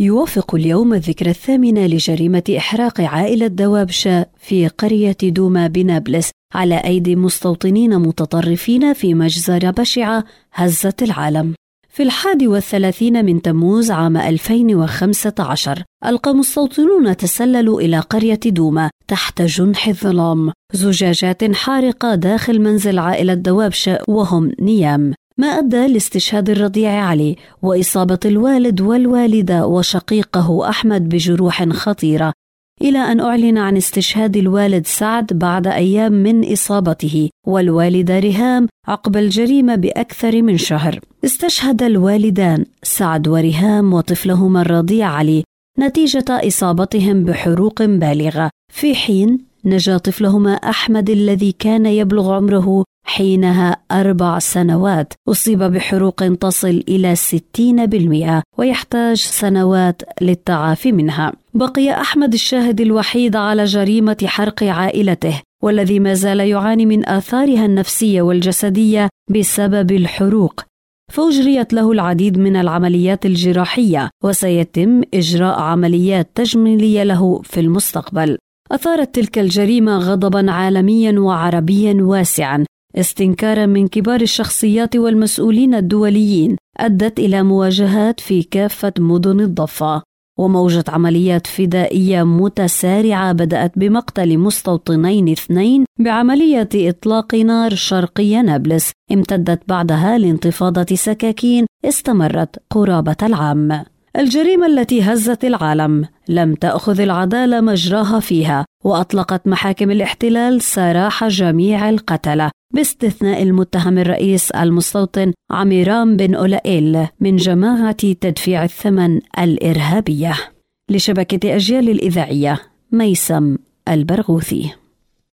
يوافق اليوم الذكرى الثامنة لجريمة إحراق عائلة دوابشة في قرية دوما بنابلس على أيدي مستوطنين متطرفين في مجزرة بشعة هزت العالم. في الحادي والثلاثين من تموز عام 2015 ألقى مستوطنون تسللوا إلى قرية دوما تحت جنح الظلام زجاجات حارقة داخل منزل عائلة دوابشة وهم نيام. ما أدى لاستشهاد الرضيع علي وإصابة الوالد والوالدة وشقيقه أحمد بجروح خطيرة إلى أن أعلن عن استشهاد الوالد سعد بعد أيام من إصابته والوالدة ريهام عقب الجريمة بأكثر من شهر. استشهد الوالدان سعد وريهام وطفلهما الرضيع علي نتيجة إصابتهم بحروق بالغة، في حين نجا طفلهما أحمد الذي كان يبلغ عمره حينها أربع سنوات أصيب بحروق تصل إلى 60% ويحتاج سنوات للتعافي منها. بقي أحمد الشاهد الوحيد على جريمة حرق عائلته والذي ما زال يعاني من آثارها النفسية والجسدية بسبب الحروق. فأجريت له العديد من العمليات الجراحية وسيتم إجراء عمليات تجميلية له في المستقبل. أثارت تلك الجريمة غضبا عالميا وعربيا واسعا استنكارا من كبار الشخصيات والمسؤولين الدوليين أدت إلى مواجهات في كافة مدن الضفة وموجة عمليات فدائية متسارعة بدأت بمقتل مستوطنين اثنين بعملية إطلاق نار شرقي نابلس امتدت بعدها لانتفاضة سكاكين استمرت قرابة العام. الجريمة التي هزت العالم لم تأخذ العدالة مجراها فيها وأطلقت محاكم الاحتلال سراح جميع القتلة. باستثناء المتهم الرئيس المستوطن عميران بن أولائيل من جماعة تدفيع الثمن الإرهابية لشبكة أجيال الإذاعية ميسم البرغوثي.